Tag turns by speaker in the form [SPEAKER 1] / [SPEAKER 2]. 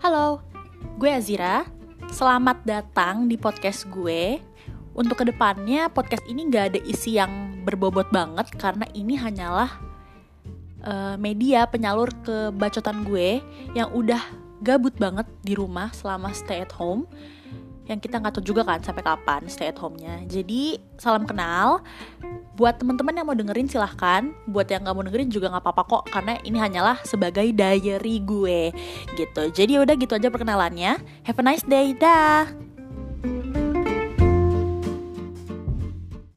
[SPEAKER 1] Halo, gue Azira. Selamat datang di podcast gue. Untuk ke depannya podcast ini gak ada isi yang berbobot banget karena ini hanyalah uh, media penyalur kebacotan gue yang udah gabut banget di rumah selama stay at home yang kita nggak tahu juga kan sampai kapan stay at home-nya. Jadi salam kenal. Buat teman-teman yang mau dengerin silahkan. Buat yang nggak mau dengerin juga nggak apa-apa kok karena ini hanyalah sebagai diary gue gitu. Jadi udah gitu aja perkenalannya. Have a nice day, dah.